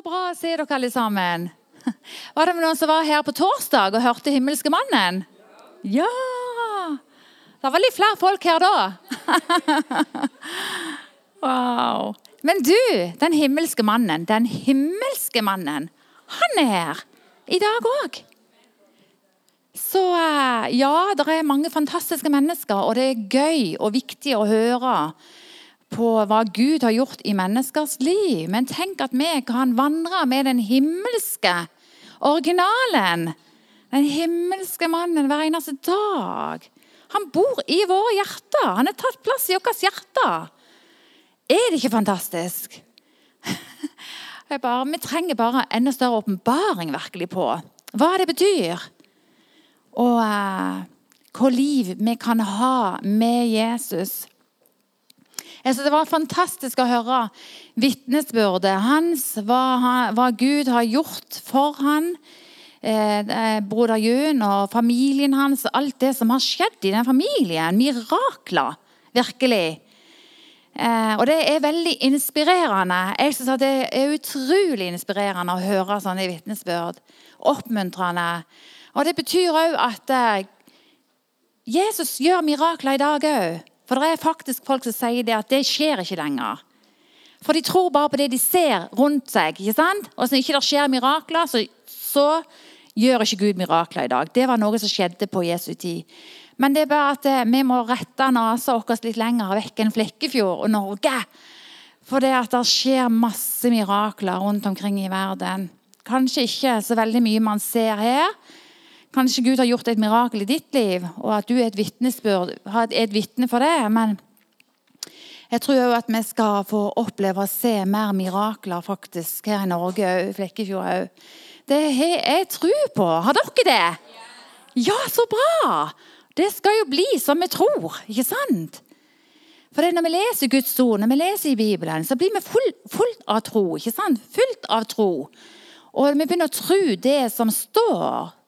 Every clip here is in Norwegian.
så bra å se dere alle sammen. Var det noen som var her på torsdag og hørte 'Himmelske mannen'? Ja! Det var litt flere folk her da. Wow. Men du, den himmelske mannen, den himmelske mannen, han er her i dag òg. Så eh, ja, det er mange fantastiske mennesker, og det er gøy og viktig å høre på hva Gud har gjort i menneskers liv. Men tenk at vi kan vandre med den himmelske originalen. Den himmelske mannen hver eneste dag. Han bor i våre hjerter. Han har tatt plass i vårt hjerte. Er det ikke fantastisk? Bare, vi trenger bare enda større åpenbaring virkelig på hva det betyr. Og uh, hva liv vi kan ha med Jesus. Synes Det var fantastisk å høre vitnesbyrdet hans, hva, hva, Gud har gjort for han. Eh, broder Jun og familien hans, alt det som har skjedd i den familien. Mirakler, virkelig. Eh, og det er veldig inspirerende. Jeg synes at Det er utrolig inspirerende å høre sånne vitnesbyrd. Oppmuntrende. Og det betyr òg at eh, Jesus gjør mirakler i dag òg. For det er faktisk folk som sier det at det skjer ikke lenger. For de tror bare på det de ser rundt seg. ikke sant? Og hvis det ikke skjer mirakler, så, så gjør ikke Gud mirakler i dag. Det var noe som skjedde på Jesu tid. Men det er bare at eh, vi må rette nesa vår litt lenger vekk enn Flekkefjord og Norge. For det at det skjer masse mirakler rundt omkring i verden. Kanskje ikke så veldig mye man ser her. Kanskje Gud har gjort et mirakel i ditt liv, og at du er et vitnesbyrd, er et vitne for det. Men jeg tror òg at vi skal få oppleve å se mer mirakler faktisk her i Norge òg. Flekkefjord òg. Det har jeg tro på. Har dere det? Ja, så bra! Det skal jo bli som vi tror, ikke sant? For Når vi leser Guds ord, når vi leser i Bibelen, så blir vi fullt full av tro. ikke sant? Fullt av tro. Og vi begynner å tro det som står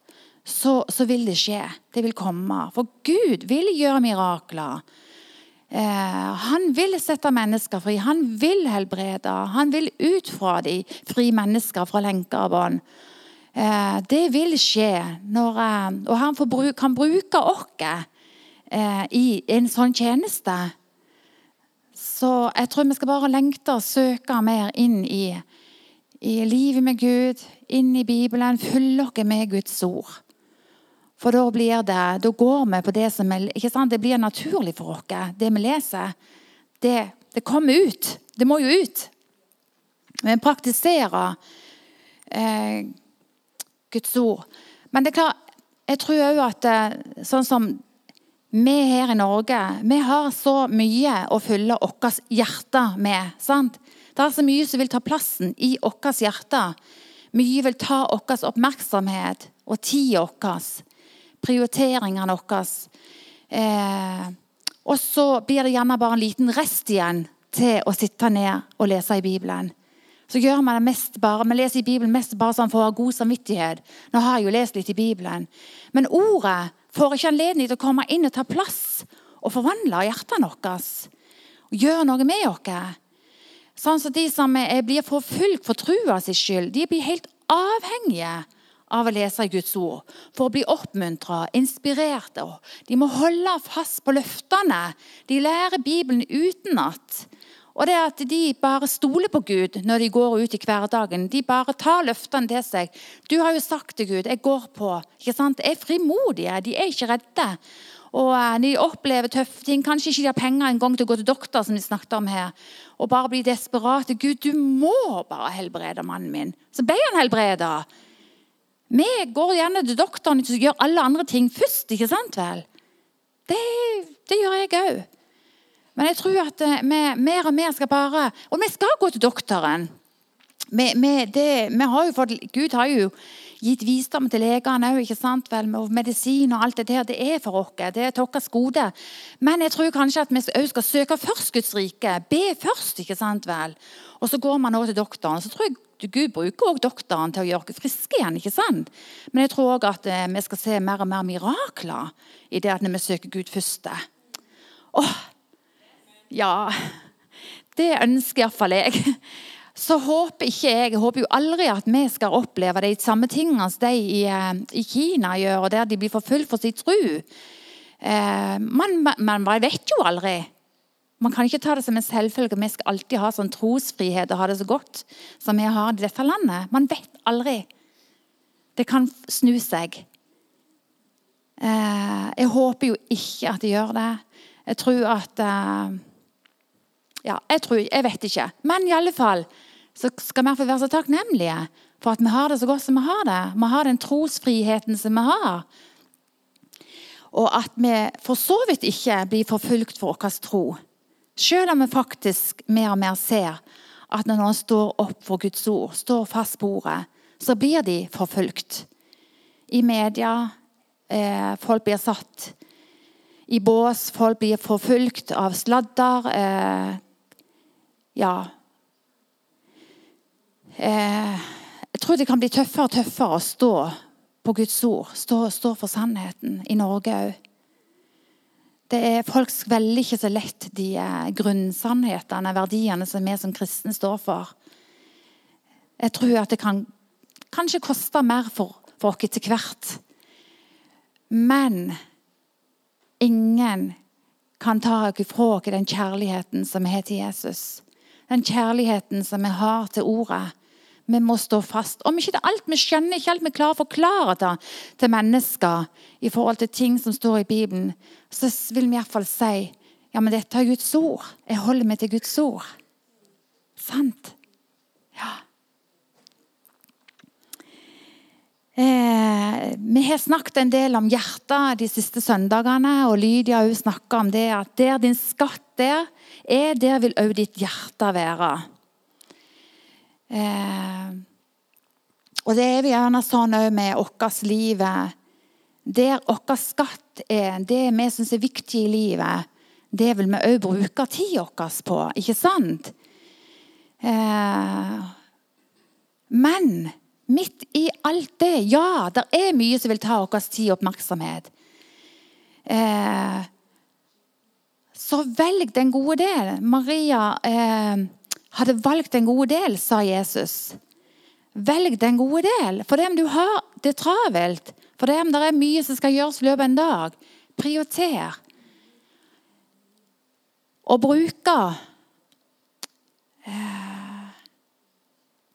så, så, vil det skje. Det vil komme. For Gud vil gjøre mirakler. Eh, han vil sette mennesker fri. Han vil helbrede. Han vil ut fra de fri mennesker fra lenker og bånd. Eh, det vil skje når eh, Og han bruk, kan bruke oss eh, i en sånn tjeneste. Så jeg tror vi skal bare lengte og søke mer inn i, i livet med Gud, inn i Bibelen. Fylle oss med Guds ord. For da blir det, da går vi på det som er? Det blir naturlig for oss. Det vi leser, det, det kommer ut. Det må jo ut. Vi praktiserer eh, Guds ord. Men det er klart, jeg tror òg at eh, sånn som vi her i Norge, vi har så mye å fylle vårt hjerte med. sant? Det er så mye som vil ta plassen i vårt hjerte. Mye vil ta vår oppmerksomhet og tida vår prioriteringene våre. Eh, og så blir det gjerne bare en liten rest igjen til å sitte ned og lese i Bibelen. Så gjør man det mest bare, man leser i Bibelen mest bare sånn for å ha god samvittighet. Nå har jeg jo lest litt i Bibelen. Men ordet får ikke anledning til å komme inn og ta plass og forvandle hjertene våre. Og gjøre noe med oss. Sånn som de som blir forfulgt for trua si skyld, de blir helt avhengige av å lese Guds ord. For å bli oppmuntra, inspirert. De må holde fast på løftene. De lærer Bibelen utenat. Og det at de bare stoler på Gud når de går ut i hverdagen. De bare tar løftene til seg. Du har jo sagt til Gud 'jeg går på'. ikke sant? De er frimodige, de er ikke redde. Og eh, De opplever tøffe ting. Kanskje ikke de har penger en gang til å gå til doktor. som de snakket om her, Og bare blir desperate. 'Gud, du må bare helbrede mannen min.' Så ble han helbreda. Vi går gjerne til doktoren og gjør alle andre ting først, ikke sant vel? Det, det gjør jeg òg. Men jeg tror at eh, vi mer og mer skal bare Og vi skal gå til doktoren. Vi, vi, det, vi har jo fått, Gud har jo gitt visdom til legene òg, ikke sant vel? Og medisin og alt det der. Det er for oss. Det er vårt gode. Men jeg tror kanskje at vi òg skal søke først Guds rike. Be først, ikke sant vel? Og så går man over til doktoren. Så tror jeg Gud bruker også doktoren til å gjøre oss friske igjen. ikke sant? Men jeg tror òg at eh, vi skal se mer og mer mirakler i det at når vi søker Gud først. Åh, ja Det ønsker iallfall jeg. så håper ikke jeg jeg håper jo aldri at vi skal oppleve de samme tingene som de i, eh, i, Kina gjør, og der de blir forfulgt for sin tro. Eh, man, man, man vet jo aldri. Man kan ikke ta det som en selvfølge. Vi skal alltid ha sånn trosfrihet og ha det så godt som vi har i dette landet. Man vet aldri. Det kan snu seg. Eh, jeg håper jo ikke at de gjør det. Jeg tror at eh, Ja, jeg tror Jeg vet ikke. Men i alle fall så skal vi være så takknemlige for at vi har det så godt som vi har det. Vi har den trosfriheten som vi har. Og at vi for så vidt ikke blir forfulgt for vår tro. Selv om vi faktisk mer og mer ser at når noen står opp for Guds ord, står fast på ordet, så blir de forfulgt. I media, Eh, folk blir satt i bås, folk blir forfulgt av sladder. Eh, ja eh, Jeg tror det kan bli tøffere og tøffere å stå på Guds ord, stå, stå for sannheten i Norge òg. Folk svelger ikke så lett de eh, grunnsannhetene, verdiene som vi som kristne står for. Jeg tror at det kan kanskje koste mer for, for oss etter hvert. Men ingen kan ta oss fra oss den kjærligheten som vi har til Jesus. Den kjærligheten som vi har til ordet. Vi må stå fast. Om ikke det er alt vi skjønner, ikke alt vi klarer å forklare det til mennesker i forhold til ting som står i Bibelen, så vil vi iallfall si ja, men dette er Guds ord. Jeg holder meg til Guds ord. Sant? Ja. Eh, vi har snakket en del om hjertet de siste søndagene, og Lydia har snakka om det at der din skatt der er, der vil også ditt hjerte være. Eh, og det er vi gjerne sånn òg med vårt liv. Der vår skatt er, det vi syns er viktig i livet, det vil vi òg bruke tida vår på, ikke sant? Eh, men midt i alt det Ja, det er mye som vil ta vår tid og oppmerksomhet. Eh, så velg den gode del. Maria eh, hadde valgt den gode del, sa Jesus. Velg den gode del. For det om du har det travelt, for det om det er mye som skal gjøres i løpet av en dag, prioriter. Og bruke eh,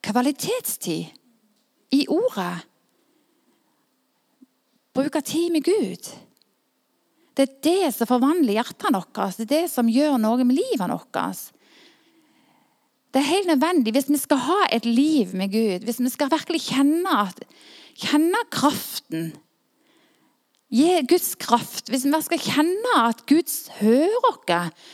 kvalitetstid i ordet. Bruke tid med Gud. Det er det som forvandler hjertene våre. Det er det som gjør noe med livet vårt. Det er helt nødvendig hvis vi skal ha et liv med Gud, hvis vi skal virkelig kjenne, kjenne kraften Gi Guds kraft. Hvis vi skal kjenne at Gud hører oss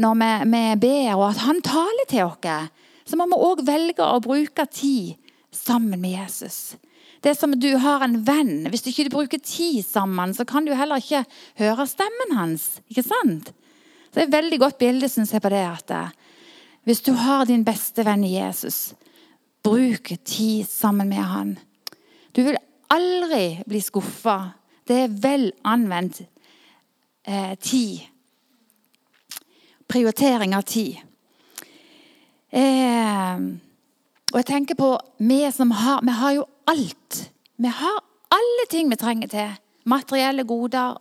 når vi, vi ber, og at Han taler til oss, så må vi òg velge å bruke tid sammen med Jesus. Det er som du har en venn. Hvis du ikke bruker tid sammen, så kan du heller ikke høre stemmen hans. Ikke sant? Så Det er et veldig godt bilde synes jeg, på det at hvis du har din beste venn Jesus, bruk tid sammen med han. Du vil aldri bli skuffa. Det er vel anvendt eh, tid. Prioritering av tid. Eh, og jeg tenker på Vi som har Vi har jo alt. Vi har alle ting vi trenger til. Materielle goder.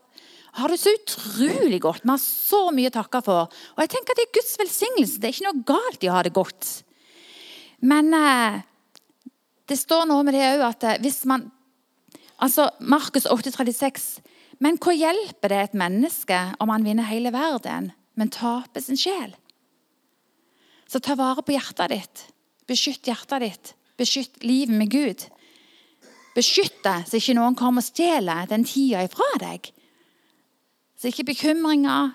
Har det så utrolig godt. Vi har så mye å takke for. Og jeg tenker at det er Guds velsignelse. Det er ikke noe galt i å ha det godt. Men eh, det står noe med det òg at eh, hvis man Altså, Markus 8,36. Men hva hjelper det et menneske om han vinner hele verden, men taper sin sjel? Så ta vare på hjertet ditt. Beskytt hjertet ditt. Beskytt livet med Gud. Beskytt det, så ikke noen kommer og stjeler den tida ifra deg. Så ikke bekymringer,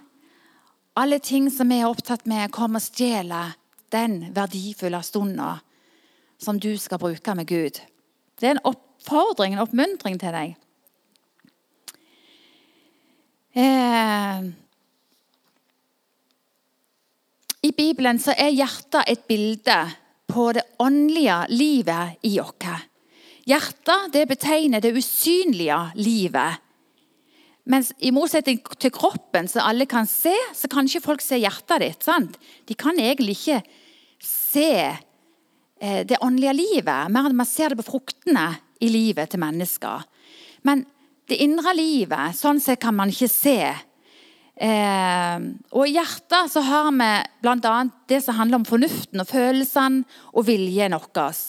alle ting som vi er opptatt med, kommer og stjeler den verdifulle stunda som du skal bruke med Gud. Det er en oppfordring, en oppmuntring til deg. Eh, I Bibelen så er hjertet et bilde på det åndelige livet i oss. Hjertet det betegner det usynlige livet. Mens i motsetning til kroppen, som alle kan se, så kan ikke folk se hjertet ditt. sant? De kan egentlig ikke se eh, det åndelige livet. Mer enn man ser det på fruktene i livet til mennesker. Men det indre livet, sånn sett kan man ikke se. Eh, og I hjertet så har vi bl.a. det som handler om fornuften og følelsene og viljen vår.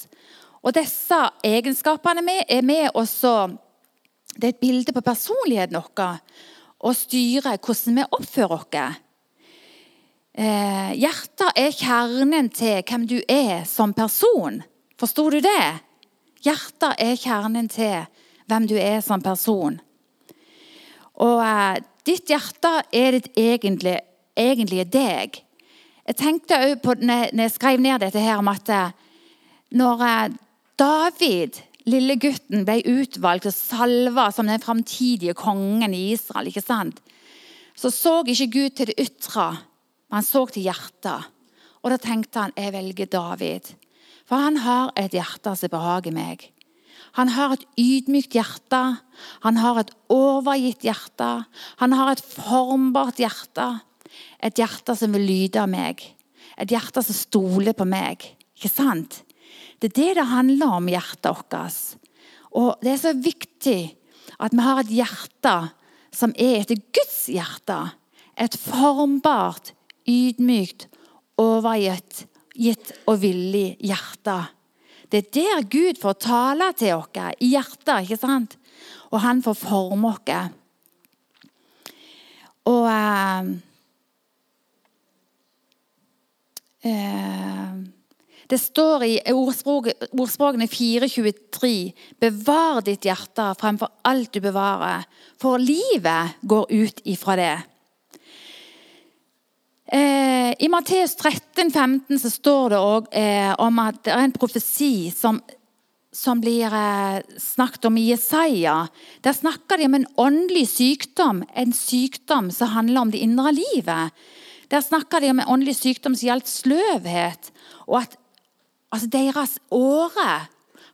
Og disse egenskapene er med også Det er et bilde på personligheten vår og styrer hvordan vi oppfører oss. Eh, hjertet er kjernen til hvem du er som person. Forsto du det? Hjertet er kjernen til hvem du er som person. Og eh, ditt hjerte er ditt egentlige, egentlige deg. Jeg tenkte òg på, når jeg skrev ned dette her, om at eh, når eh, David, lille gutten, ble utvalgt og salva som den framtidige kongen i Israel, ikke sant? så så ikke Gud til det ytre, men han så til hjertet. Og da tenkte han jeg velger David. For han har et hjerte som behager meg. Han har et ydmykt hjerte. Han har et overgitt hjerte. Han har et formbart hjerte. Et hjerte som vil lyde av meg. Et hjerte som stoler på meg. Ikke sant? Det er det det handler om, hjertet vårt. Og det er så viktig at vi har et hjerte som er etter Guds hjerte. Et formbart, ydmykt, overgitt og villig hjerte. Det er der Gud får tale til oss, i hjertet. ikke sant? Og han får forme oss. Og eh, eh, Det står i ordspråk, ordspråkene 4.23.: Bevar ditt hjerte fremfor alt du bevarer, for livet går ut ifra det. Eh, I Matteus 13, 15 så står det òg eh, om at det er en profesi som, som blir eh, snakket om i Jesaja. Der snakker de om en åndelig sykdom, en sykdom som handler om det indre livet. Der snakker de om en åndelig sykdom som gjaldt sløvhet, og at altså, deres åre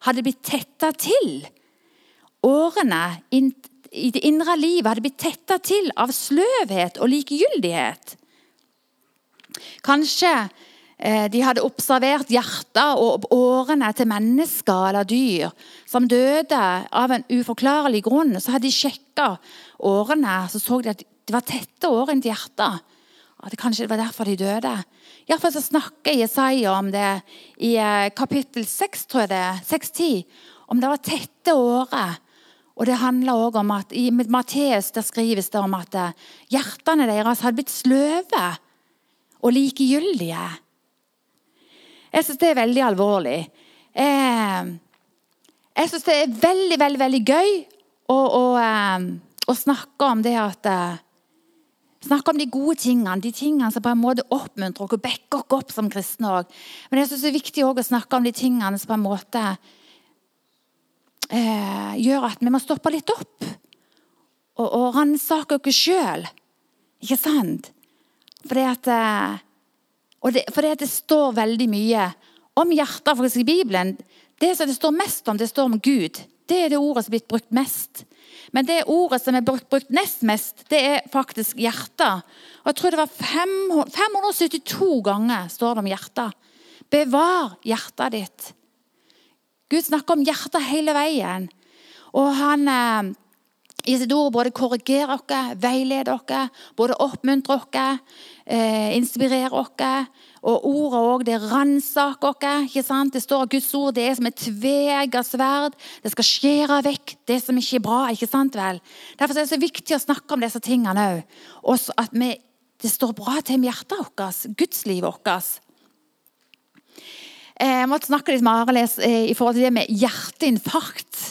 hadde blitt tetta til. Årene i det indre livet hadde blitt tetta til av sløvhet og likegyldighet. Kanskje eh, de hadde observert hjertet og årene til mennesker eller dyr som døde av en uforklarlig grunn. Så hadde de sjekka årene, så så de at det var tette årene til hjertet. At det kanskje det var derfor de døde. Iallfall så snakker Jesaja om det i eh, kapittel 6, tror jeg det, er. 6-10. Om det var tette året. Og det handler også om at I Matteus der skrives det om at eh, hjertene deres hadde blitt sløve og likegyldige. Jeg syns det er veldig alvorlig. Eh, jeg syns det er veldig, veldig, veldig gøy å, å, å snakke om det at Snakke om de gode tingene, de tingene som på en måte oppmuntrer oss og backer oss opp som kristne Også. Men jeg synes det er viktig å snakke om de tingene som på en måte eh, gjør at vi må stoppe litt opp. Og, og ransake oss sjøl. Ikke sant? Fordi at, eh, det, fordi at det står veldig mye om hjertet faktisk i Bibelen. Det som det står mest om, det står om Gud. Det er det ordet som er blitt brukt mest. Men det ordet som er brukt, nest mest, det er faktisk hjertet. Og jeg tror det var 572 ganger står det om hjertet. Bevar hjertet ditt. Gud snakker om hjertet hele veien. Og han eh, i sitt ord både korrigerer oss, veileder oss, både oppmuntrer oss, eh, inspirerer oss. Og ordet òg, det ransaker oss. Det står at Guds ord det er som et tveegget sverd. Det skal skjære vekk det som ikke er bra. ikke sant vel? Derfor er det så viktig å snakke om disse tingene òg. Også at vi, det står bra til med hjertet vårt, gudslivet vårt. Eh, jeg måtte snakke litt med Arild eh, i forhold til det med hjerteinfarkt.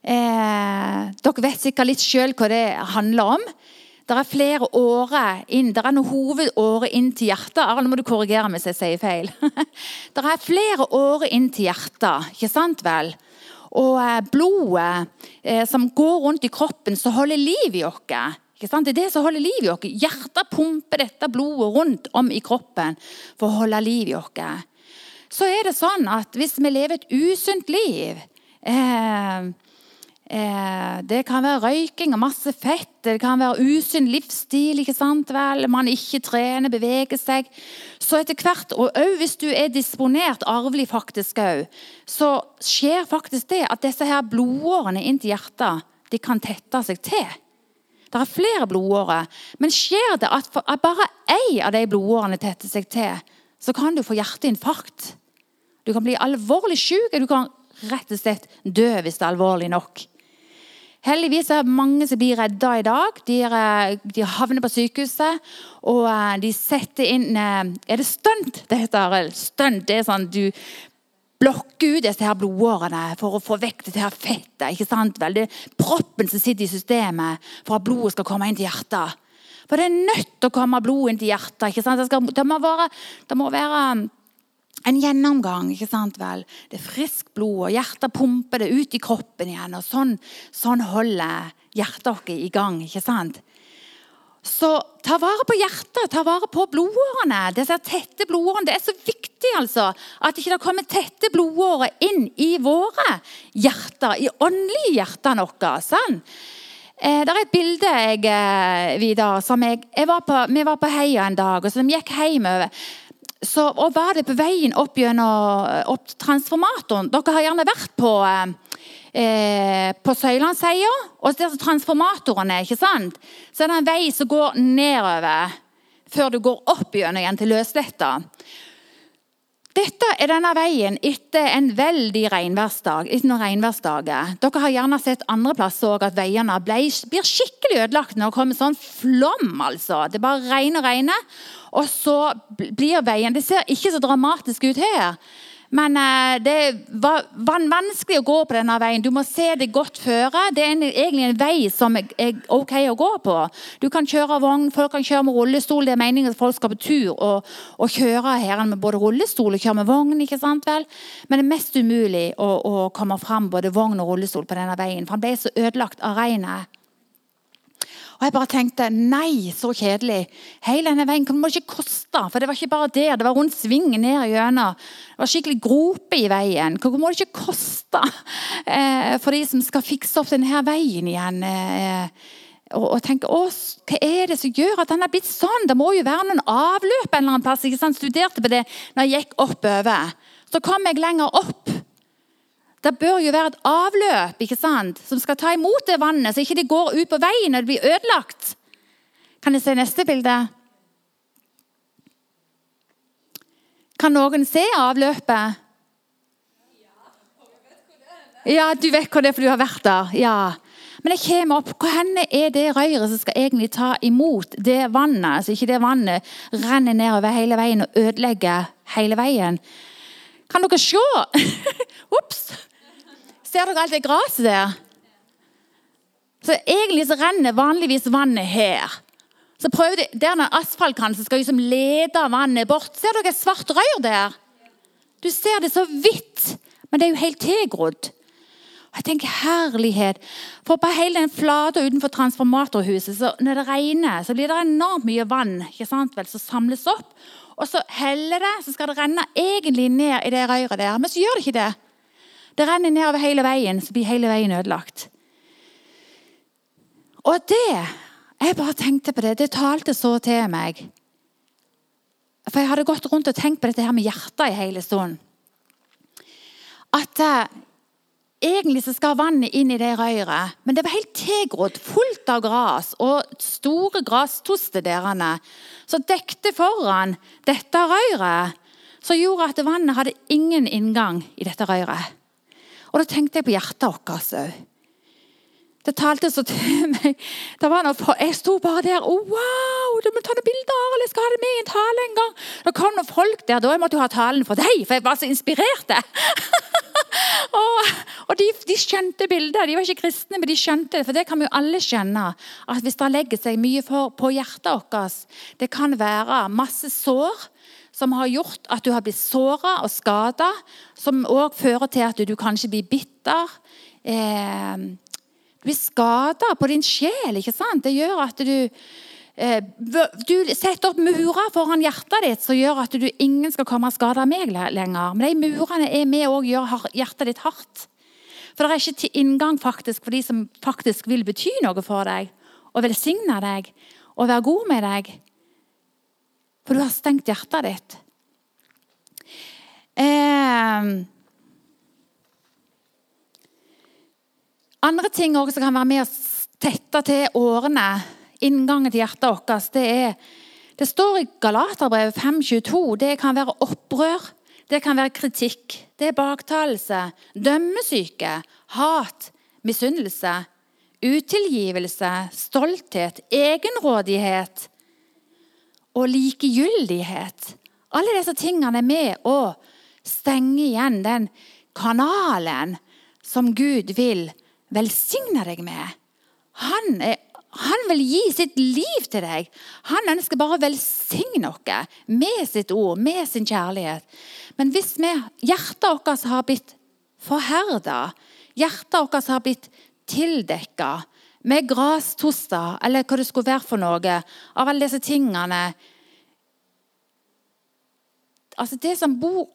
Eh, dere vet sikkert litt sjøl hva det handler om. Det er flere årer inn, det er noen hovedårer inn til hjertet. Arne, må du korrigere hvis jeg sier feil. det er flere årer inn til hjertet, ikke sant vel? Og eh, blodet eh, som går rundt i kroppen, som holder liv i oss. Det er det som holder liv i oss. Hjertet pumper dette blodet rundt om i kroppen for å holde liv i oss. Så er det sånn at hvis vi lever et usunt liv Eh, det kan være røyking og masse fett. Det kan være usunn livsstil. ikke sant vel? Man ikke trener, beveger seg. Så etter hvert, og òg hvis du er disponert arvelig, faktisk òg, så skjer faktisk det at disse her blodårene inn til hjertet de kan tette seg til. Det er flere blodårer. Men skjer det at bare én av de blodårene tetter seg til, så kan du få hjerteinfarkt. Du kan bli alvorlig syk. Du kan rett og slett dø hvis det er alvorlig nok. Heldigvis er det mange som blir redda i dag. De, er, de havner på sykehuset, og eh, de setter inn eh, Er det stunt det heter? Stunt, det er sånn du blokker ut disse her blodårene for å få vekk dette her fettet. ikke sant? Vel, det er proppen som sitter i systemet for at blodet skal komme inn til hjertet. For det er nødt til å komme blod inn til hjertet. ikke sant? Det, skal, det, må, være, det må være en gjennomgang. ikke sant vel? Det er friskt blod, og hjertet pumper det ut i kroppen igjen. og Sånn, sånn holder hjertet vårt i gang. ikke sant? Så ta vare på hjertet, ta vare på blodårene. Disse tette blodårene, Det er så viktig altså, at ikke det kommer tette blodårer inn i våre hjerter, i åndelige hjertene våre. Sånn. Eh, det er et bilde jeg, eh, Vidar, som jeg, jeg var på, Vi var på heia en dag, og så de gikk hjemover så, var det på veien opp gjennom opp transformatoren Dere har gjerne vært på, eh, på Søylandsheia. Og der transformatoren er, ikke sant? Så er det en vei som går nedover før du går opp gjennom igjen til Løsletta. Dette er denne veien etter en veldig regnværsdag. Dere har gjerne sett andre plasser òg at veiene ble, blir skikkelig ødelagt når det kommer sånn flom. altså. Det bare regner og regner. Og så blir veien Det ser ikke så dramatisk ut her. Men eh, det var vanskelig å gå på denne veien. Du må se det godt føre. Det er egentlig en vei som er ok å gå på. Du kan kjøre vogn, folk kan kjøre med rullestol. Det er meningen at folk skal på tur og, og kjøre her med både rullestol og kjøre med vogn. ikke sant vel? Men det er mest umulig å, å komme fram både vogn og rullestol på denne veien. For han ble så ødelagt av regnet. Og jeg bare tenkte nei, så kjedelig. Hele denne veien må ikke koste. For det var ikke bare der, det var rundt svingen ned gjennom. Det var skikkelig grope i veien. Hva må det ikke koste eh, for de som skal fikse opp denne veien igjen? Eh, og, og tenke å, hva er det som gjør at den er blitt sånn? Det må jo være noen avløp en eller annen plass. ikke sant? Studerte på det når jeg gikk oppover. Så kom jeg lenger opp. Det bør jo være et avløp ikke sant? som skal ta imot det vannet, så ikke det går ut på veien og det blir ødelagt. Kan jeg se neste bilde? Kan noen se avløpet? Ja, du vet hvor det er, for du har vært der. Ja. Men jeg kommer opp. Hvor er det røret som skal egentlig ta imot det vannet? Så ikke det vannet renner nedover hele veien og ødelegger hele veien. Kan dere se? Ops! Ser dere alt det gresset der? Så Egentlig så renner vanligvis vannet her. Så prøvde de, Der den asfaltkant som skal liksom lede vannet bort. Ser dere et svart rør der? Du ser det så hvitt, men det er jo helt tilgrodd. Jeg tenker herlighet. For på hele den flata utenfor transformatorhuset, så når det regner, så blir det enormt mye vann ikke sant vel, som samles opp. Og så heller det, så skal det renne egentlig ned i det røret der. Men så gjør det ikke det. Det renner nedover hele veien, så blir hele veien ødelagt. Og det Jeg bare tenkte på det. Det talte så til meg. For jeg hadde gått rundt og tenkt på dette her med hjertet i hele stunden. At eh, egentlig så skal vannet inn i det røret, men det var helt tilgrodd, fullt av gras og store grastoster der som dekte foran dette røret. Som gjorde at vannet hadde ingen inngang i dette røret. Og da tenkte jeg på hjertet vårt òg. Det talte så til meg. Noe, jeg sto bare der. Oh, wow, du må ta noen bilder! eller jeg skal ha det med i en tale en gang. Det kom noen folk der. Da jeg måtte jo ha talen for deg, for jeg var så inspirert. og, og de, de, skjønte bildet. De var ikke kristne, men de skjønte det. For det kan vi jo alle skjønne. At hvis det legger seg mye for, på hjertet vårt Det kan være masse sår som har gjort at du har blitt såra og skada. Som òg fører til at du kanskje blir bitter. Eh, du blir skada på din sjel. ikke sant? Det gjør at du eh, du setter opp murer foran hjertet ditt som gjør at du ingen skal komme og skade meg lenger. Men de murene er med og gjør hjertet ditt hardt. For det er ikke til inngang faktisk for de som faktisk vil bety noe for deg, og velsigne deg og være god med deg. For du har stengt hjertet ditt. Eh, andre ting også som kan være med å tette til årene, inngangen til hjertet vårt, det er Det står i Galaterbrevet 5.22. Det kan være opprør. Det kan være kritikk. Det er baktalelse, dømmesyke, hat, misunnelse, utilgivelse, stolthet, egenrådighet og likegyldighet. Alle disse tingene er med å stenge igjen den kanalen som Gud vil velsigne deg med. Han, er, han, vil gi sitt liv til deg. Han ønsker bare å velsigne oss med sitt ord, med sin kjærlighet. Men hvis vi, hjertet vårt har blitt forherda, hjertet vårt har blitt tildekka med grastoster, eller hva det skulle være for noe, av alle disse tingene Altså Det som bor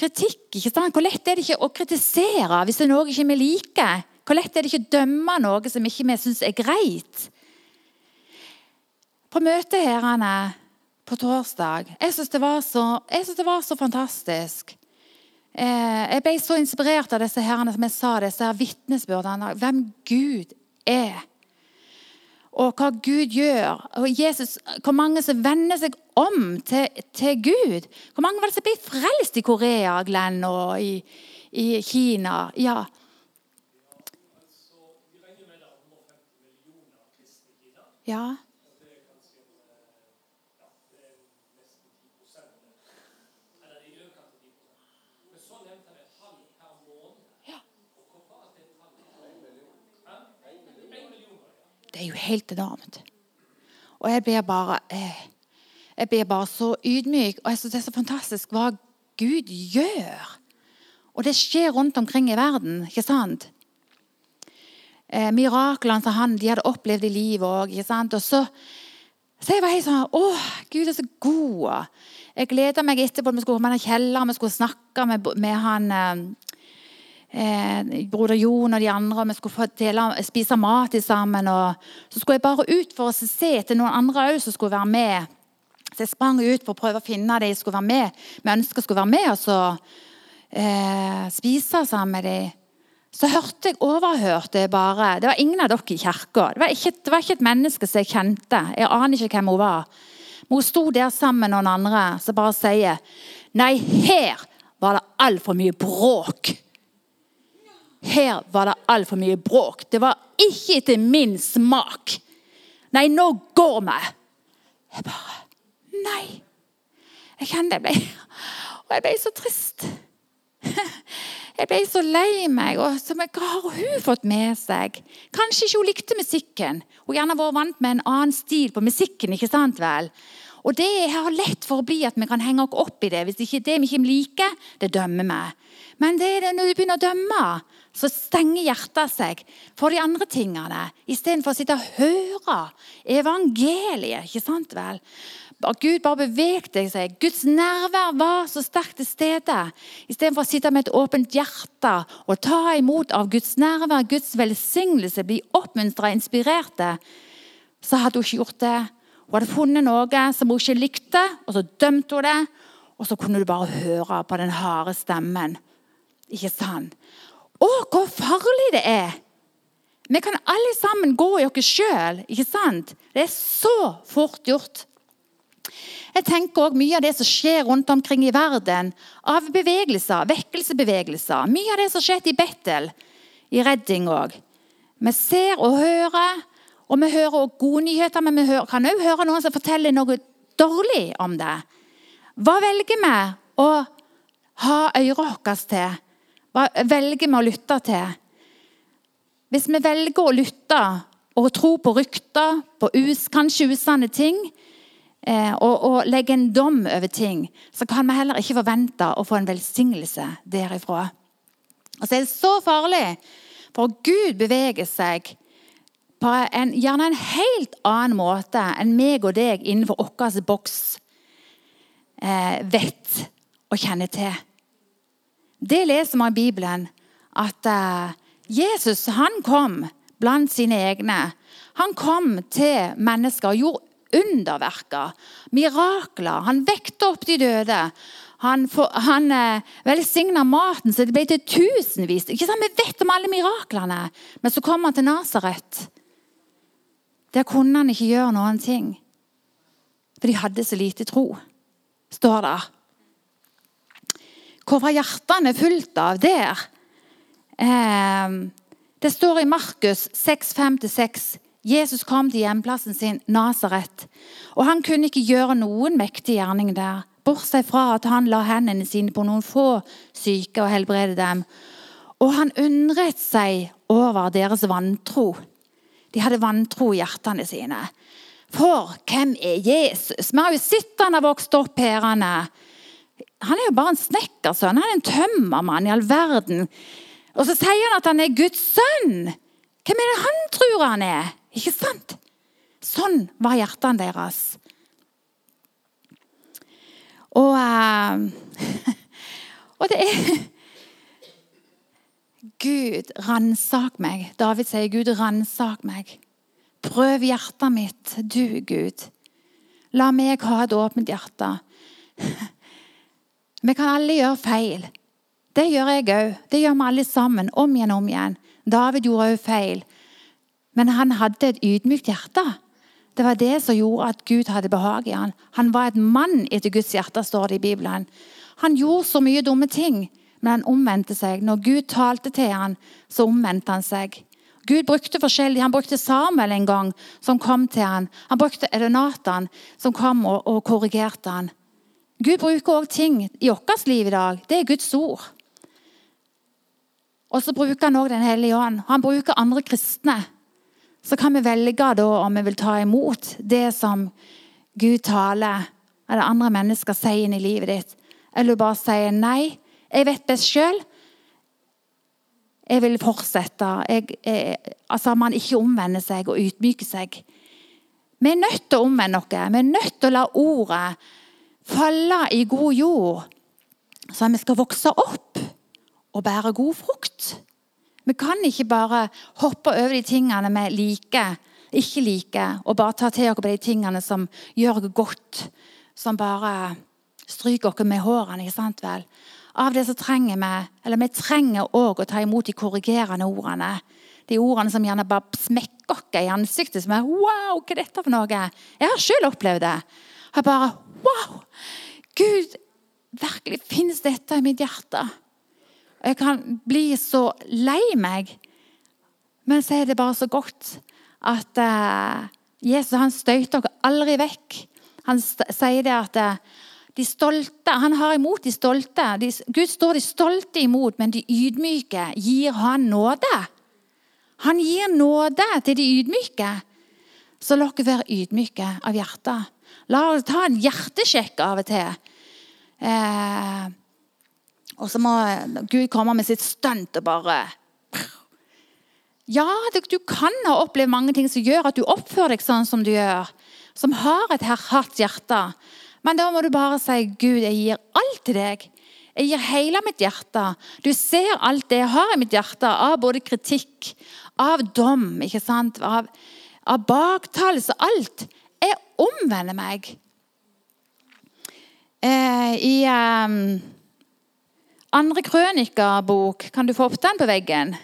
kritikk. ikke sant? Hvor lett er det ikke å kritisere hvis det er noe ikke vi liker? Hvor lett er det ikke å dømme noe som ikke vi syns er greit? På møtet her på torsdag Jeg syns det, det, var så fantastisk. Eh, jeg ble så inspirert av disse herrene som jeg sa, disse her vitnesbyrdene. Hvem Gud er. Og hva Gud gjør. Og Jesus, Hvor mange som vender seg om til, til Gud. Hvor mange var det som ble frelst i Korea, Glenn, og i, i Kina? Ja. Ja. Er jo helt enormt. Og jeg blir bare eh, jeg blir bare så ydmyk. Og jeg synes det er så fantastisk hva Gud gjør. Og det skjer rundt omkring i verden. ikke sant? Eh, miraklene som han de hadde opplevd i livet òg. Og så, så jeg var helt sånn Å, Gud er så god. Jeg gleda meg etterpå vi skulle komme i kjelleren, vi skulle snakke med, med han eh, eh, broder Jon og de andre. Vi skulle dele, spise mat sammen. og Så skulle jeg bare ut for å se etter noen andre òg som skulle være med. Så jeg sprang ut for å prøve å finne de som skulle være med. Vi ønska skulle være med og så eh, spise sammen med de. Så hørte jeg overhørte bare Det var ingen av dere i kirka. Det, det, var ikke et menneske som jeg kjente. Jeg aner ikke hvem hun var. Men hun sto der sammen med noen andre som bare sier Nei, her var det altfor mye bråk. Her var det altfor mye bråk. Det var ikke etter min smak. Nei, nå går vi. Jeg bare Nei. Jeg kjenner jeg ble Og jeg ble så trist. Jeg ble så lei meg. og så, Hva har hun fått med seg? Kanskje ikke hun likte musikken. Hun gjerne vært vant med en annen stil på musikken. ikke sant vel? Og Det har lett for å bli at vi kan henge oss opp i det. Hvis ikke det vi ikke liker, det dømmer vi. Men det er det når du begynner å dømme, så stenger hjertet seg for de andre tingene. Istedenfor å sitte og høre evangeliet. ikke sant vel? Gud bare bevegde seg. Guds nærvær var så sterkt til stede. Istedenfor å sitte med et åpent hjerte og ta imot av Guds nærvær, Guds velsignelse, bli oppmuntra inspirerte, så hadde hun ikke gjort det. Hun hadde funnet noe som hun ikke likte, og så dømte hun det. Og så kunne du bare høre på den harde stemmen. Ikke sant? Å, hvor farlig det er! Vi kan alle sammen gå i oss sjøl. Det er så fort gjort. Jeg tenker også Mye av det som skjer rundt omkring i verden, av bevegelser, vekkelsebevegelser Mye av det som skjedde i Bettel, i Redding òg. Vi ser og hører, og vi hører også gode nyheter, men vi hører, kan òg høre noen som forteller noe dårlig om det. Hva velger vi å ha øret våre til? Hva velger vi å lytte til? Hvis vi velger å lytte og tro på rykter, på us, kanskje usanne ting, eh, og, og, legge en dom over ting, så kan vi heller ikke forvente å få en velsignelse derifra. Og så er så farlig, for Gud beveger seg på en, gjerne en helt annen måte enn meg og deg innenfor vår boks eh, vet og kjenner til. Det leser vi i Bibelen, at uh, Jesus han kom blant sine egne. Han kom til mennesker og gjorde underverker, mirakler. Han vekte opp de døde. Han, for, han eh, velsigna maten så det ble til tusenvis. Ikke sant? Vi vet om alle miraklene. Men så kom han til Nasaret. Der kunne han ikke gjøre noen ting. For de hadde så lite tro, står det. Hva var hjertene fullt av der? Eh, det står i Markus 6, 5-6. Jesus kom til hjemplassen sin, Nasaret. Og han kunne ikke gjøre noen mektig gjerning der, bortsett fra at han la hendene sine på noen få syke og helbrede dem. Og han undret seg over deres vantro. De hadde vantro i hjertene sine. For hvem er Jesus? Vi har jo sett han har vokst opp her. Han er, jo bare en snekkersønn. Han er en tømmermann i all verden. Og så sier han at han er Guds sønn. Hvem er det han tror han er? Ikke sant? Sånn var hjertene deres. Og, uh, og det er Gud, ransak meg. David sier, Gud, ransak meg. Prøv hjertet mitt, du Gud. La meg ha et åpent hjerte. Vi kan alle gjøre feil. Det gjør jeg òg. Det gjør vi alle sammen. Om igjen og om igjen. David gjorde òg feil. Men han hadde et ydmykt hjerte. Det var det som gjorde at Gud hadde behag i han. Han var et mann etter Guds hjerte, står det i Bibelen. Han gjorde så mye dumme ting, men han omvendte seg. Når Gud talte til han, så omvendte han seg. Gud brukte forskjellig. Han brukte Samuel en gang, som kom til han. Han brukte Edonatan, som kom og, og korrigerte han. Gud bruker òg ting i vårt liv i dag. Det er Guds ord. Og så bruker han òg Den hellige ånd. Han bruker andre kristne. Så kan vi velge da om vi vil ta imot det som Gud taler, eller andre mennesker sier inn i livet ditt. Eller bare sier nei, jeg vet best sjøl. Jeg vil fortsette. Jeg, jeg, altså Man ikke omvender seg og ydmyker seg. Vi er nødt til å omvende oss. Vi er nødt til å la ordet falle i god jord, så vi skal vokse opp og bære god frukt. Vi kan ikke bare hoppe over de tingene vi liker, ikke liker, og bare ta til oss de tingene som gjør oss godt, som bare stryker oss med hårene. ikke sant vel? Av det så trenger vi eller vi trenger også å ta imot de korrigerende ordene. De ordene som gjerne bare smekker oss i ansiktet. som er, Wow, hva er dette for noe? Jeg har selv opplevd det. Jeg bare Wow! Gud, virkelig finnes dette i mitt hjerte? Jeg kan bli så lei meg. Men så er det bare så godt at uh, Jesus han støyter dere aldri vekk. Han sier det at uh, de stolte, Han har imot de stolte. De, Gud står de stolte imot, men de ydmyke gir han nåde. Han gir nåde til de ydmyke. Så la dere være ydmyke av hjertet. La oss ta en hjertesjekk av og til. Eh, og så må Gud komme med sitt stunt og bare Ja, du kan ha opplevd mange ting som gjør at du oppfører deg sånn som du gjør. Som har et hardt hjerte. Men da må du bare si, 'Gud, jeg gir alt til deg'. Jeg gir hele mitt hjerte. Du ser alt det jeg har i mitt hjerte, av både kritikk, av dom, ikke sant? av, av baktalelse. Alt. Jeg omvender meg. Eh, I eh, andre krønikerbok, kan du få opp den på veggen?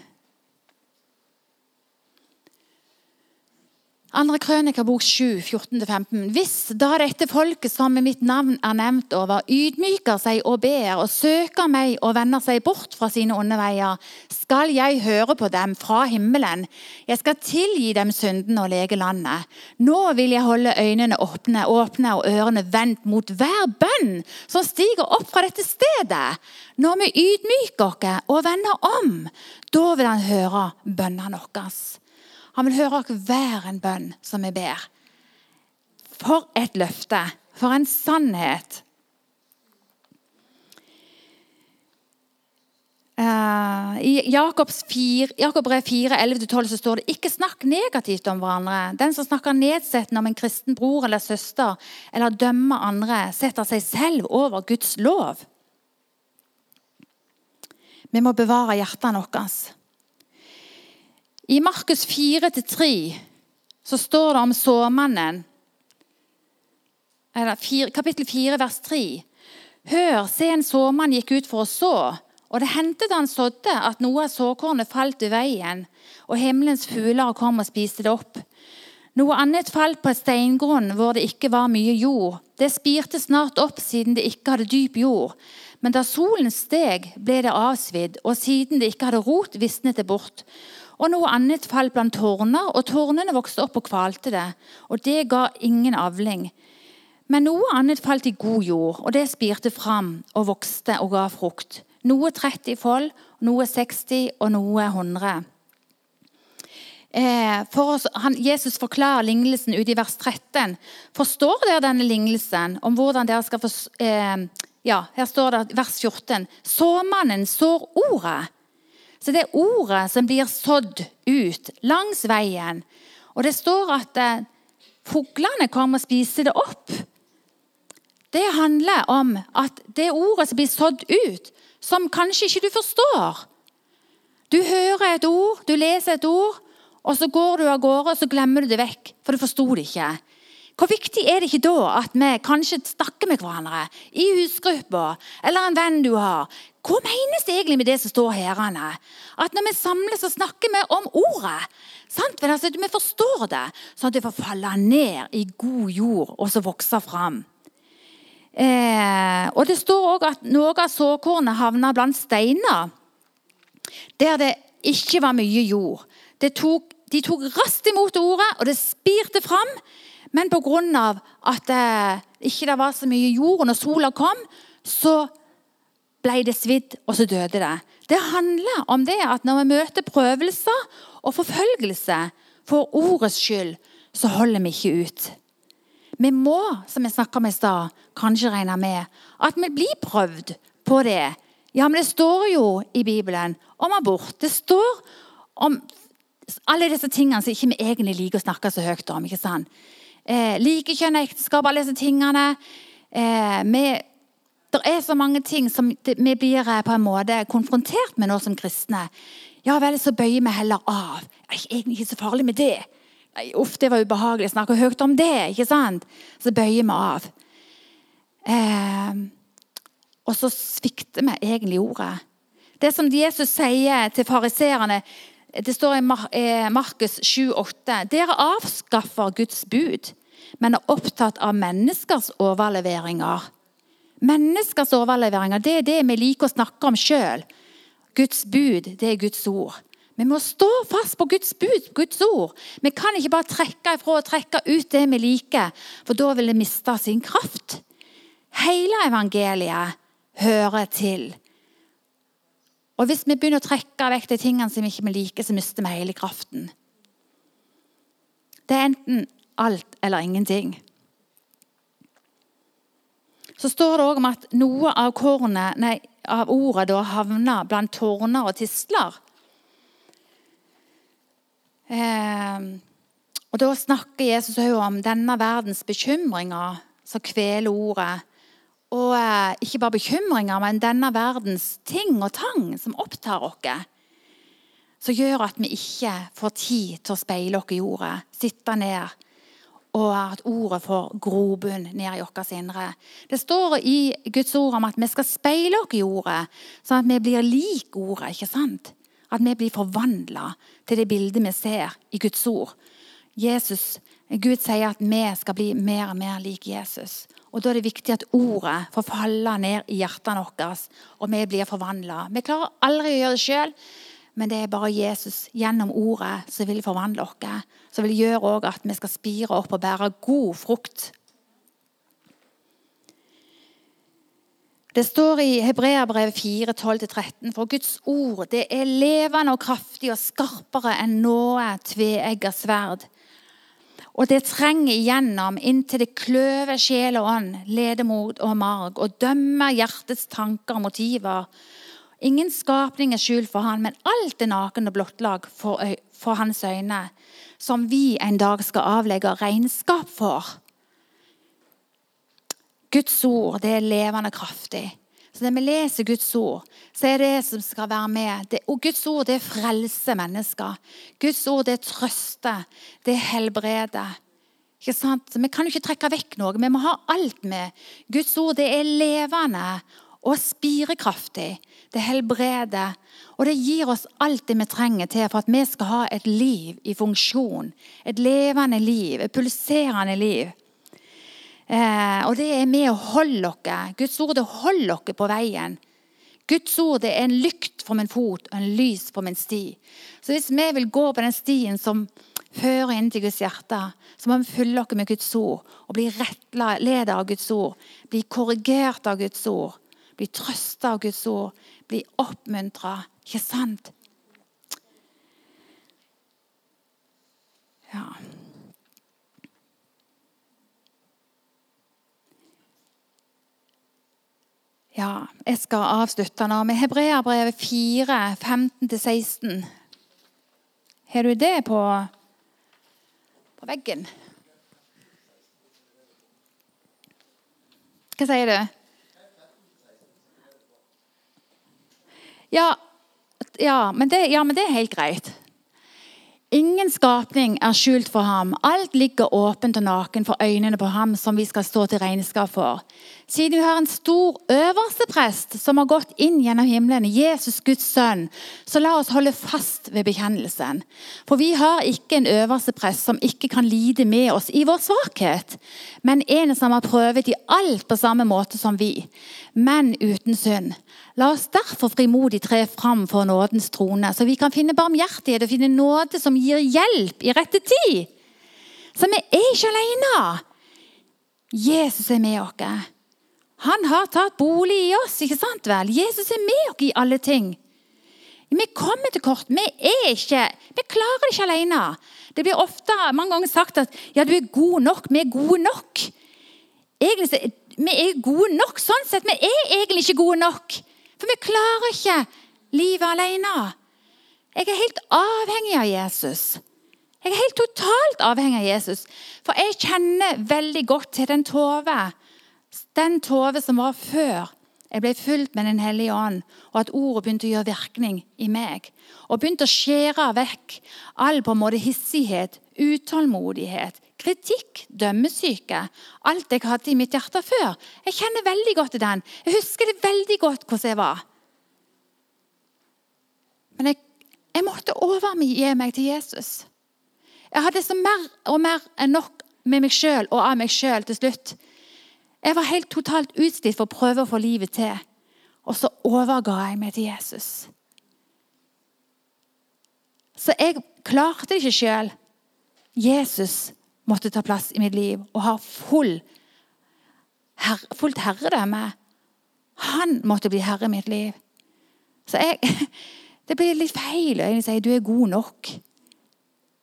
Andre Krønikabok 7, 14-15. Hvis da dette folket som med mitt navn er nevnt over, ydmyker seg og ber og søker meg og vender seg bort fra sine onde veier, skal jeg høre på dem fra himmelen. Jeg skal tilgi dem synden og lege landet. Nå vil jeg holde øynene åpne, åpne og ørene vendt mot hver bønn som stiger opp fra dette stedet. Når vi ydmyker oss og vender om, da vil han høre bønnene våre. Han vil høre hver en bønn som vi ber. For et løfte! For en sannhet! Uh, I Jakobs 4, Jakob brev 4, 11-12 så står det ikke snakk negativt om hverandre. Den som snakker nedsettende om en kristen bror eller søster eller dømmer andre, setter seg selv over Guds lov. Vi må bevare hjertene våre. I Markus 4-3 så står det om såmannen. Kapittel 4, vers 3. Hør, se en såmann gikk ut for å så. Og det hendte da han sådde, at noe av såkornet falt i veien, og himmelens fugler kom og spiste det opp. Noe annet falt på et steingrunn hvor det ikke var mye jord. Det spirte snart opp siden det ikke hadde dyp jord. Men da solen steg, ble det avsvidd, og siden det ikke hadde rot, visnet det bort. Og noe annet falt blant tårner, og tårnene vokste opp og kvalte det. Og det ga ingen avling. Men noe annet falt i god jord, og det spirte fram og vokste og ga frukt. Noe 30 fold, noe 60 og noe 100. Eh, for oss, han, Jesus forklarer lignelsen ut i vers 13. Forstår dere denne lignelsen om hvordan dere skal få eh, Ja, her står det vers 14. Såmannen sår ordet. Så det er ordet som blir sådd ut langs veien. Og det står at eh, fuglene kommer og spiser det opp. Det handler om at det ordet som blir sådd ut, som kanskje ikke du forstår Du hører et ord, du leser et ord, og så går du av gårde og så glemmer du det vekk, for du forsto det ikke. Hvor viktig er det ikke da at vi kanskje snakker med hverandre i husgruppa eller en venn du har? Hva menes det egentlig med det som står her? Anne? At når vi samles, så snakker vi om ordet. Sant? Men altså, vi forstår det, sånn at det får falle ned i god jord og så vokse fram. Eh, og Det står òg at noe av såkornet havna blant steiner der det ikke var mye jord. Tok, de tok raskt imot ordet, og det spirte fram. Men pga. at det ikke var så mye jord, når sola kom, så ble det svidd, og så døde det. Det handler om det at når vi møter prøvelser og forfølgelse for ordets skyld, så holder vi ikke ut. Vi må, som jeg snakka om i stad, kanskje regne med at vi blir prøvd på det. Ja, men det står jo i Bibelen om abort. Det står om alle disse tingene som ikke vi egentlig liker å snakke så høyt om. ikke sant? Eh, Likekjønn ekteskap, alle disse tingene. Eh, vi, det er så mange ting som vi blir eh, på en måte konfrontert med nå som kristne. Ja vel, så bøyer vi heller av. Det er egentlig ikke så farlig med det. Uff, det var ubehagelig å snakke høyt om det. ikke sant? Så bøyer vi av. Eh, og så svikter vi egentlig ordet. Det som Jesus sier til fariseerne det står i Markus 7,8.: Dere avskaffer Guds bud, men er opptatt av menneskers overleveringer. Menneskers overleveringer det er det vi liker å snakke om sjøl. Guds bud, det er Guds ord. Vi må stå fast på Guds bud, Guds ord. Vi kan ikke bare trekke ifra og trekke ut det vi liker, for da vil det miste sin kraft. Hele evangeliet hører til. Og Hvis vi begynner å trekke vekk de tingene som vi ikke liker, så mister vi hele kraften. Det er enten alt eller ingenting. Så står det òg om at noe av, kornet, nei, av ordet da havner blant tårner og tisler. Eh, og Da snakker Jesus òg om denne verdens bekymringer som kveler ordet. Og eh, ikke bare bekymringer, men denne verdens ting og tang som opptar oss. Som gjør at vi ikke får tid til å speile oss i ordet, sitte ned. Og at ordet får grobunn ned i vårt indre. Det står i Guds ord om at vi skal speile oss i ordet, sånn at vi blir lik ordet. ikke sant? At vi blir forvandla til det bildet vi ser i Guds ord. Jesus, Gud sier at vi skal bli mer og mer lik Jesus. Og Da er det viktig at ordet får falle ned i hjertene våre, og vi blir forvandla. Vi klarer aldri å gjøre det sjøl, men det er bare Jesus gjennom ordet som vil forvandle oss. Som vil gjøre at vi skal spire opp og bære god frukt. Det står i Hebreabrevet 4, 12-13.: For Guds ord det er levende og kraftig og skarpere enn noe tveegget sverd og det trenger igjennom inntil det kløver sjel og ånd, ledemot og marg, og dømmer hjertets tanker og motiver. Ingen skapning er skjult for han, men alt er naken og blottlag for, for hans øyne, som vi en dag skal avlegge regnskap for. Guds ord det er levende kraftig. Så når vi leser Guds ord, så er det som skal være med. Det, og Guds ord det frelser mennesker. Guds ord det trøster, det helbreder. Ikke sant? Så Vi kan jo ikke trekke vekk noe. Vi må ha alt med. Guds ord det er levende og spirekraftig. Det helbreder. Og det gir oss alt det vi trenger til for at vi skal ha et liv i funksjon. Et levende liv, et pulserende liv. Eh, og det er med å holde dere. Guds ord det holder dere på veien. Guds ord det er en lykt for min fot og en lys for min sti. Så hvis vi vil gå på den stien som fører inn til Guds hjerte, så må vi følge oss med Guds ord og bli rettledet av Guds ord. Bli korrigert av Guds ord. Bli trøsta av Guds ord. Bli oppmuntra. Ikke sant? Ja. Ja, jeg skal avslutte nå med Hebreabrevet 4, 15-16. Har du det på, på veggen? Hva sier du? Ja, ja, men det, ja, men det er helt greit. Ingen skapning er skjult for ham. Alt ligger åpent og naken for øynene på ham som vi skal stå til regnskap for. Siden vi har en stor øverste prest som har gått inn gjennom himmelen, Jesus Guds sønn, så la oss holde fast ved bekjennelsen. For vi har ikke en øverste prest som ikke kan lide med oss i vår svakhet, men en som har prøvet i alt på samme måte som vi, men uten synd. La oss derfor frimodig tre fram for nådens trone, så vi kan finne barmhjertighet og finne nåde som gir hjelp i rette tid. Så vi er ikke alene. Jesus er med oss. Han har tatt bolig i oss, ikke sant vel? Jesus er med oss i alle ting. Vi kommer til kort. Vi er ikke, vi klarer det ikke alene. Det blir ofte mange ganger sagt at ja, du er god nok. Vi er gode nok. Egentlig, vi er gode nok sånn sett. Vi er egentlig ikke gode nok. For vi klarer ikke livet alene. Jeg er helt avhengig av Jesus. Jeg er helt totalt avhengig av Jesus. For jeg kjenner veldig godt til den Tove den Tove som var før jeg ble fulgt med Den hellige ånd, og at ordet begynte å gjøre virkning i meg. Og begynte å skjære vekk all på en måte hissighet, utålmodighet, kritikk, dømmesyke. Alt jeg hadde i mitt hjerte før. Jeg kjenner veldig godt til den. Jeg husker det veldig godt hvordan jeg var. Men jeg, jeg måtte overgi meg til Jesus. Jeg hadde så mer og mer enn nok med meg sjøl og av meg sjøl til slutt. Jeg var helt totalt utslitt for å prøve å få livet til. Og så overga jeg meg til Jesus. Så jeg klarte det ikke sjøl. Jesus måtte ta plass i mitt liv og ha full, her, fullt herredømme. Han måtte bli herre i mitt liv. Så jeg, Det blir litt feil å si du er god nok.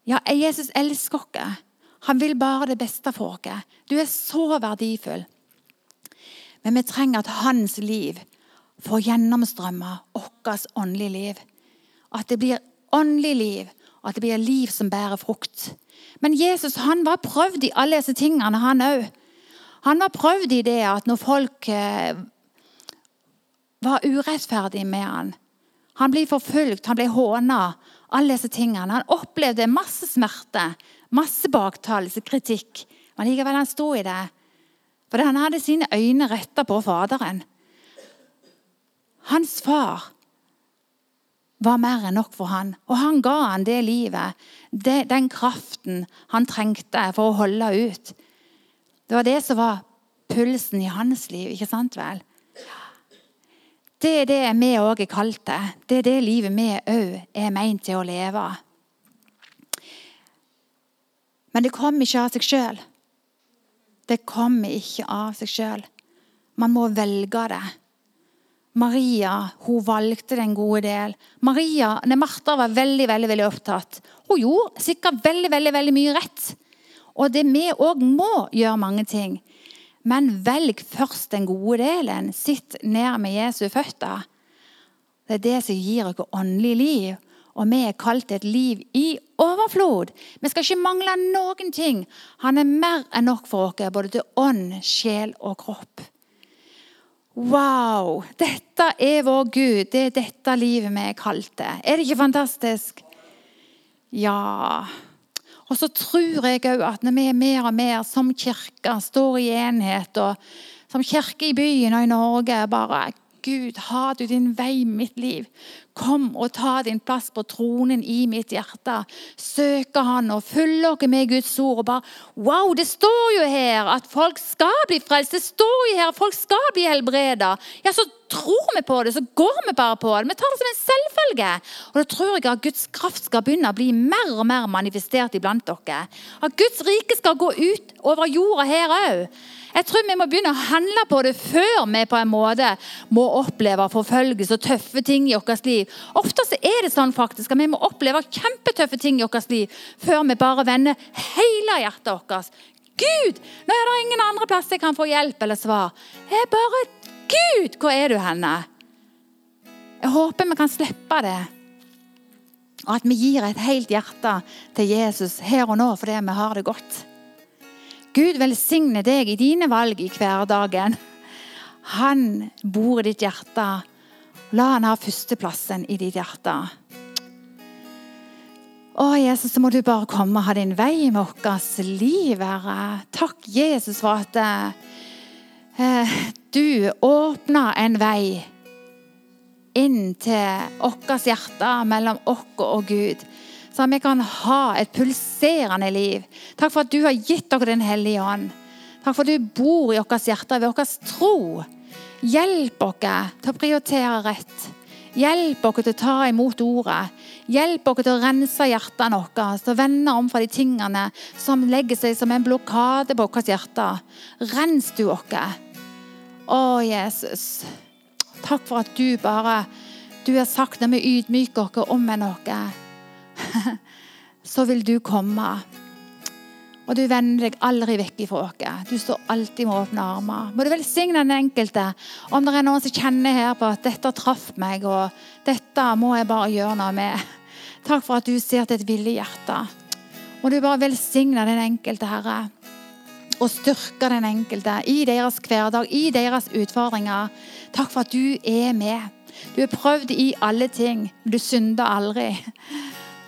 Ja, Jesus elsker oss. Han vil bare det beste for oss. Du er så verdifull. Men vi trenger at hans liv får gjennomstrømme vårt åndelige liv. At det blir åndelig liv, og at det blir liv som bærer frukt. Men Jesus han var prøvd i alle disse tingene, han òg. Han var prøvd i det at når folk eh, var urettferdige med han, Han ble forfulgt, han ble håna, alle disse tingene. Han opplevde masse smerte, masse baktalelse, kritikk. Men likevel han sto i det. For han hadde sine øyne retta på Faderen. Hans far var mer enn nok for han, og han ga han det livet, det, den kraften han trengte for å holde ut. Det var det som var pulsen i hans liv, ikke sant vel? Det er det vi òg er kalt til. Det er det livet vi òg er meint til å leve. Men det kom ikke av seg sjøl. Det kommer ikke av seg sjøl. Man må velge det. Maria hun valgte den gode del. Maria, nei, Martha var veldig veldig, veldig opptatt. Hun gjorde sikkert veldig veldig, veldig mye rett. Og det vi òg må gjøre mange ting. Men velg først den gode delen. Sitt ned med Jesu føtter. Det er det som gir dere åndelig liv. Og vi er kalt et liv i overflod. Vi skal ikke mangle noen ting. Han er mer enn nok for oss, både til ånd, sjel og kropp. Wow! Dette er vår Gud. Det er dette livet vi er kalt til. Er det ikke fantastisk? Ja. Og så tror jeg òg at når vi er mer og mer som kirke står i enhet, og som kirke i byen og i Norge bare Gud, har du din vei i mitt liv. Kom og ta din plass på tronen i mitt hjerte. Søke Han og dere med Guds ord. og bare, Wow, det står jo her at folk skal bli frelst. Det står jo her at folk skal bli helbreda. Ja, så tror vi på det, så går vi bare på det. Vi tar det som en selvfølge. Og da tror jeg at Guds kraft skal begynne å bli mer og mer manifestert iblant dere. At Guds rike skal gå ut over jorda her òg. Jeg tror vi må begynne å handle på det før vi på en måte må oppleve forfølgelse og tøffe ting i vårt liv. Ofte så er det sånn faktisk at vi må oppleve kjempetøffe ting i vårt liv før vi bare vender hele hjertet vårt. Gud, nå er det ingen andre plass jeg kan få hjelp eller svar. Jeg bare Gud, hvor er du henne? Jeg håper vi kan slippe det. Og at vi gir et helt hjerte til Jesus her og nå fordi vi har det godt. Gud velsigne deg i dine valg i hverdagen. Han bor i ditt hjerte. La han ha førsteplassen i ditt hjerte. Å, Jesus, så må du bare komme og ha din vei med vårt liv, Herre. Takk, Jesus, for at eh, du åpna en vei inn til vårt hjerte, mellom oss og Gud så vi kan ha et pulserende liv. Takk for at du har gitt oss Den hellige ånd. Takk for at du bor i vårt hjerte ved vår tro. Hjelp oss til å prioritere rett. Hjelp oss til å ta imot ordet. Hjelp oss til å rense hjertene våre, til å vende om fra de tingene som legger seg som en blokade på vårt hjerte. Rens du oss. Å, Jesus. Takk for at du bare Du har sagt når vi ydmyker oss om omvender oss, så vil du komme. Og du vender deg aldri vekk ifra oss. Du står alltid med åpne armer. Må du velsigne den enkelte. Om det er noen som kjenner her på at 'dette traff meg', og 'dette må jeg bare gjøre noe med'. Takk for at du ser til et villig hjerte. Må du bare velsigne den enkelte, Herre. Og styrke den enkelte i deres hverdag, i deres utfordringer. Takk for at du er med. Du er prøvd i alle ting, men du synder aldri.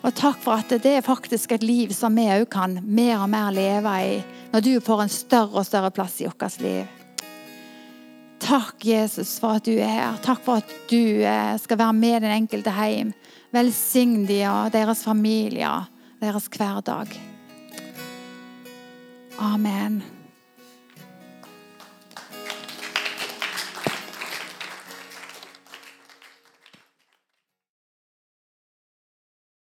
Og takk for at det er faktisk et liv som vi òg kan mer og mer leve i når du får en større og større plass i vårt liv. Takk, Jesus, for at du er her. Takk for at du eh, skal være med den enkelte hjem. Velsign de og deres familier, deres hverdag. Amen.